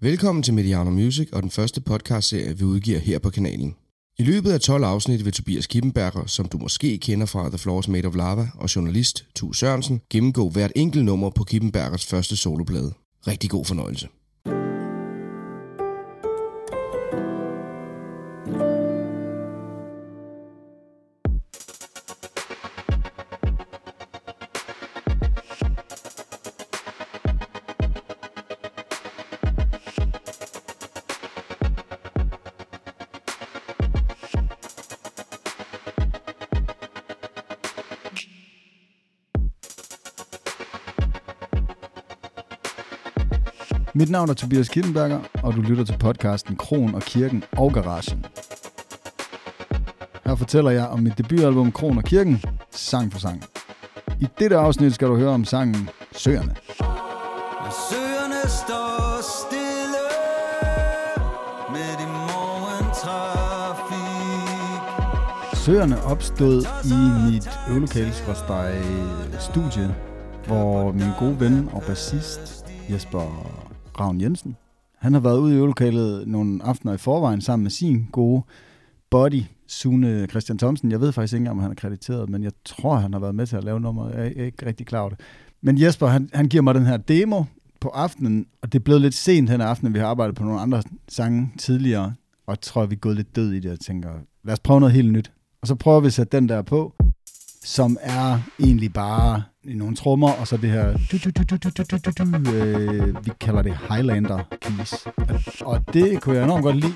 Velkommen til Mediano Music og den første podcastserie, vi udgiver her på kanalen. I løbet af 12 afsnit vil Tobias Kippenberger, som du måske kender fra The Floors Made of Lava, og journalist Tu Sørensen, gennemgå hvert enkelt nummer på Kippenbergers første soloplade. Rigtig god fornøjelse. Mit navn er Tobias Kittenberger, og du lytter til podcasten Kron og Kirken og Garagen. Her fortæller jeg om mit debutalbum Kron og Kirken, sang for sang. I dette afsnit skal du høre om sangen Søerne. Når søerne står stille midt i morgentrafik. Søerne opstod i mit øvelokale studie, hvor min gode ven og bassist Jesper Ravn Jensen, han har været ude i øvelokalet nogle aftener i forvejen sammen med sin gode buddy, Sune Christian Thomsen. Jeg ved faktisk ikke, om han er krediteret, men jeg tror, han har været med til at lave nummeret. Jeg er ikke rigtig klar over det. Men Jesper, han, han giver mig den her demo på aftenen, og det er blevet lidt sent den aften. Vi har arbejdet på nogle andre sange tidligere, og jeg tror, vi er gået lidt død i det. og tænker, lad os prøve noget helt nyt. Og så prøver vi at sætte den der på, som er egentlig bare nogle trommer, og så det her, du, du, du, du, du, du, du, du, øh, vi kalder det Highlander keys. Og det kunne jeg enormt godt lide.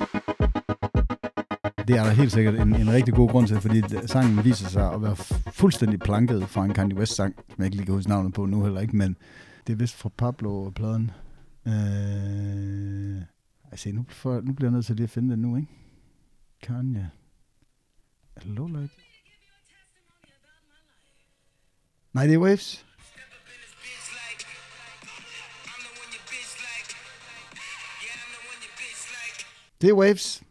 Det er der helt sikkert en, en rigtig god grund til, fordi sangen viser sig at være fuldstændig planket fra en Kanye West-sang, som jeg ikke lige kan huske navnet på nu heller ikke, men det er vist fra Pablo-pladen. Øh, altså, nu, for, nu bliver jeg nødt til lige at finde den nu, ikke? Kanye. Er det low? Nej, det er Waves. Det er Waves.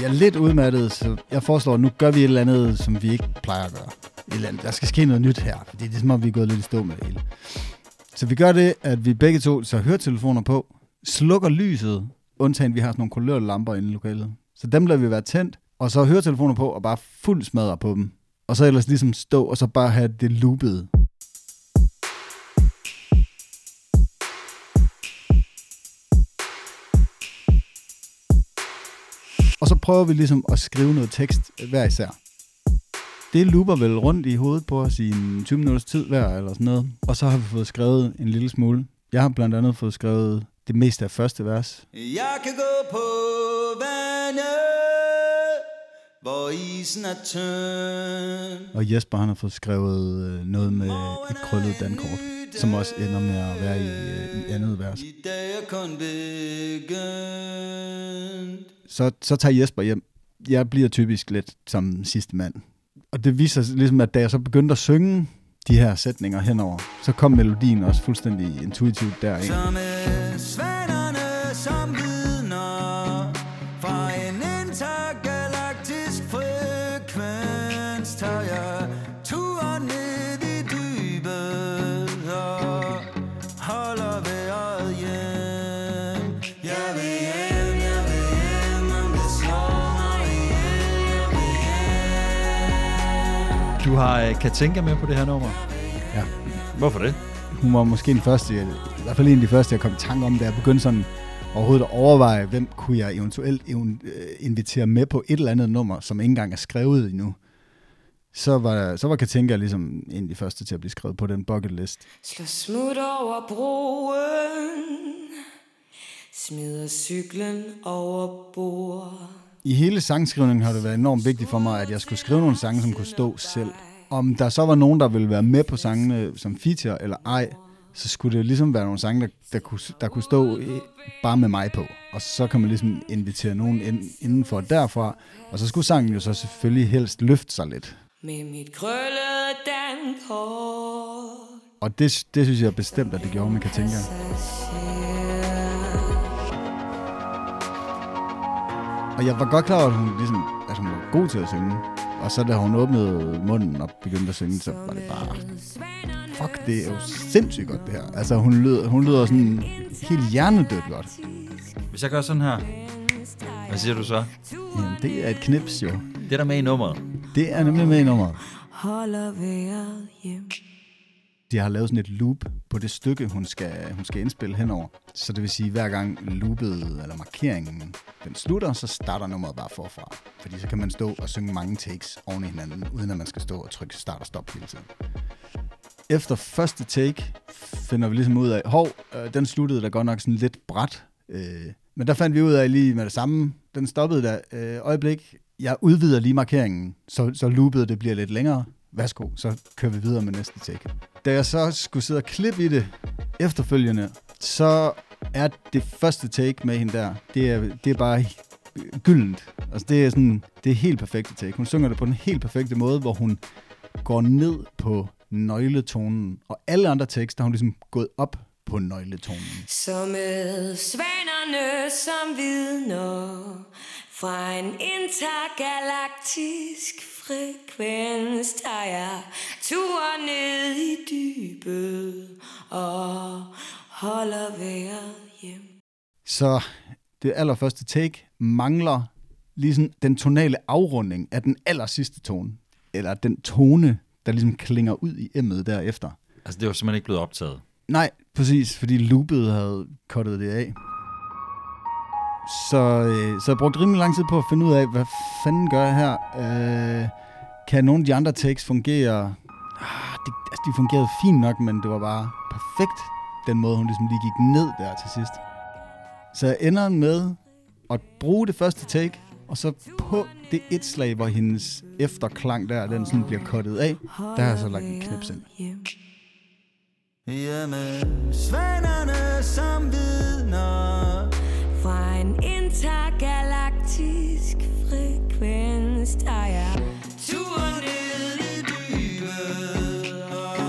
Jeg er lidt udmattet, så jeg foreslår, at nu gør vi et eller andet, som vi ikke plejer at gøre. Et eller andet. Der skal ske noget nyt her, for det er som om, vi er gået lidt i stå med det hele. Så vi gør det, at vi begge to så høretelefoner på, slukker lyset, undtagen vi har sådan nogle kulørlamper inde i lokalet. Så dem lader vi være tændt, og så høretelefoner på og bare fuld smadre på dem. Og så ellers ligesom stå og så bare have det loopet. Og så prøver vi ligesom at skrive noget tekst hver især. Det looper vel rundt i hovedet på os i en 20 minutters tid hver eller sådan noget. Og så har vi fået skrevet en lille smule. Jeg har blandt andet fået skrevet det meste af første vers. Jeg kan gå på vandet, hvor isen er tynd. Og Jesper han har fået skrevet øh, noget med et krøllet dankort, som også ender med at være i, øh, i andet vers. I dag er kun begyndt. Så, så tager Jesper hjem. Jeg bliver typisk lidt som sidste mand. Og det viser sig ligesom, at da jeg så begyndte at synge de her sætninger henover, så kom melodien også fuldstændig intuitivt derind. Som er svanerne, som har øh, Katinka med på det her nummer. Ja. Hvorfor det? Hun var måske den første, i hvert fald en af de første, jeg kom i tanke om, da jeg begyndte sådan overhovedet at overveje, hvem kunne jeg eventuelt even, øh, invitere med på et eller andet nummer, som ikke engang er skrevet endnu. Så var, så var Katinka ligesom en af de første til at blive skrevet på den bucket list. Slå smut over broen Smider cyklen over bord I hele sangskrivningen har det været enormt vigtigt for mig, at jeg skulle skrive nogle sange, som kunne stå selv. Om der så var nogen, der ville være med på sangene som feature eller ej, så skulle det ligesom være nogle sange, der, der, kunne, der kunne stå øh, bare med mig på. Og så kan man ligesom invitere nogen ind, indenfor derfra. Og så skulle sangen jo så selvfølgelig helst løfte sig lidt. Med mit krøllede dankort Og det, det synes jeg bestemt, at det gjorde med Katinka. Og jeg var godt klar over, at hun, ligesom, at hun var god til at synge. Og så da hun åbnede munden og begyndte at synge, så var det bare fuck, det er jo sindssygt godt det her. Altså, hun lyder, hun lyder sådan helt hjernedødt godt. Hvis jeg gør sådan her, hvad siger du så? Jamen, det er et knips jo. Det er der med i nummeret. Det er nemlig med i nummeret. Holder vejret hjem. De har lavet sådan et loop på det stykke, hun skal, hun skal indspille henover. Så det vil sige, at hver gang loopet eller markeringen den slutter, så starter nummeret bare forfra. Fordi så kan man stå og synge mange takes oven i hinanden, uden at man skal stå og trykke start og stop hele tiden. Efter første take finder vi ligesom ud af, hov, øh, den sluttede da godt nok sådan lidt bræt. Øh, men der fandt vi ud af lige med det samme, den stoppede der øh, øjeblik. Jeg udvider lige markeringen, så, så loopet det bliver lidt længere. Værsgo, så kører vi videre med næste take. Da jeg så skulle sidde og klippe i det efterfølgende, så er det første take med hende der, det er, det er bare gyldent. Altså det er sådan, det er helt perfekte take. Hun synger det på den helt perfekte måde, hvor hun går ned på nøgletonen, og alle andre tekster der har hun ligesom gået op på nøgletonen. Så med svanerne som vidner fra en intergalaktisk frekvens tager jeg tur ned i dybet og holder vejret hjem. Så det allerførste take mangler lige sådan den tonale afrunding af den aller sidste tone. Eller den tone, der ligesom klinger ud i emmet derefter. Altså, det var simpelthen ikke blevet optaget. Nej, præcis, fordi loopet havde kottet det af. Så, øh, så jeg brugte rimelig lang tid på at finde ud af, hvad fanden gør jeg her? Øh, kan nogle af de andre takes fungere? Ah, de, altså, de fungerede fint nok, men det var bare perfekt, den måde, hun ligesom lige gik ned der til sidst. Så jeg ender med at bruge det første take, og så på det et slag, hvor hendes efterklang der, den sådan bliver kottet af, der har jeg så lagt en knips ind. Hjemme svanerne som vidner fra en intergalaktisk frekvens tager jeg Turen ned i dybet og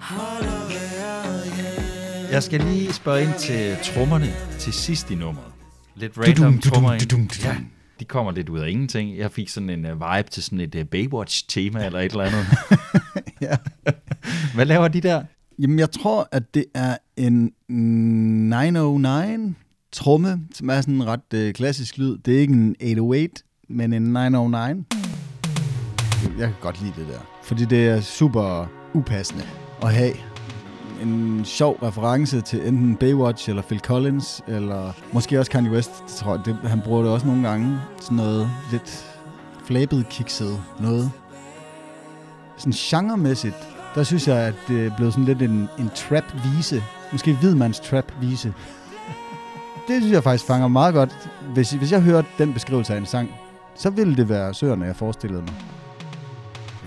holder vejret hjem Jeg skal lige spørge ind til trommerne til sidst i nummeret. Lidt random trommer ind. Ja, de kommer lidt ud af ingenting. Jeg fik sådan en uh, vibe til sådan et uh, Baywatch-tema eller et eller andet. Ja. Hvad laver de der? Jamen, jeg tror, at det er en 909 tromme, som er sådan en ret øh, klassisk lyd. Det er ikke en 808, men en 909. Jeg kan godt lide det der, fordi det er super upassende at have en sjov reference til enten Baywatch eller Phil Collins, eller måske også Kanye West. Det tror jeg, det, han bruger det også nogle gange. Sådan noget lidt flabet, kikset noget. Sådan genremæssigt, der synes jeg, at det er blevet sådan lidt en, en trap-vise. Måske hvidmands trap-vise. Det synes jeg faktisk fanger meget godt. Hvis, hvis jeg hørte den beskrivelse af en sang, så ville det være søerne, jeg forestillede mig.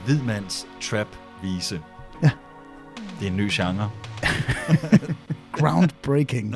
Hvidmands trap-vise. Ja. Det er en ny genre. Groundbreaking.